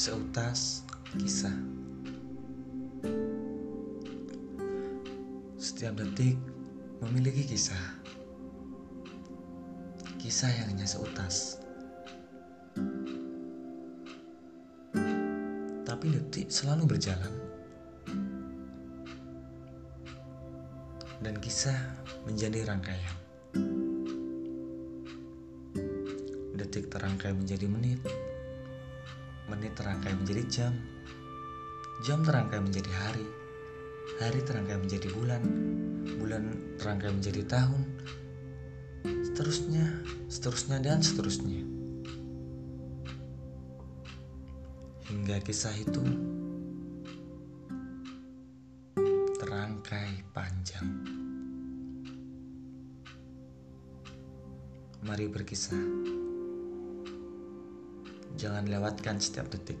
Seutas kisah. Setiap detik memiliki kisah. Kisah yang hanya seutas. Tapi detik selalu berjalan. Dan kisah menjadi rangkaian. Detik terangkai menjadi menit Menit terangkai menjadi jam. Jam terangkai menjadi hari. Hari terangkai menjadi bulan. Bulan terangkai menjadi tahun. Seterusnya, seterusnya dan seterusnya. Hingga kisah itu terangkai panjang. Mari berkisah. Jangan lewatkan setiap detik.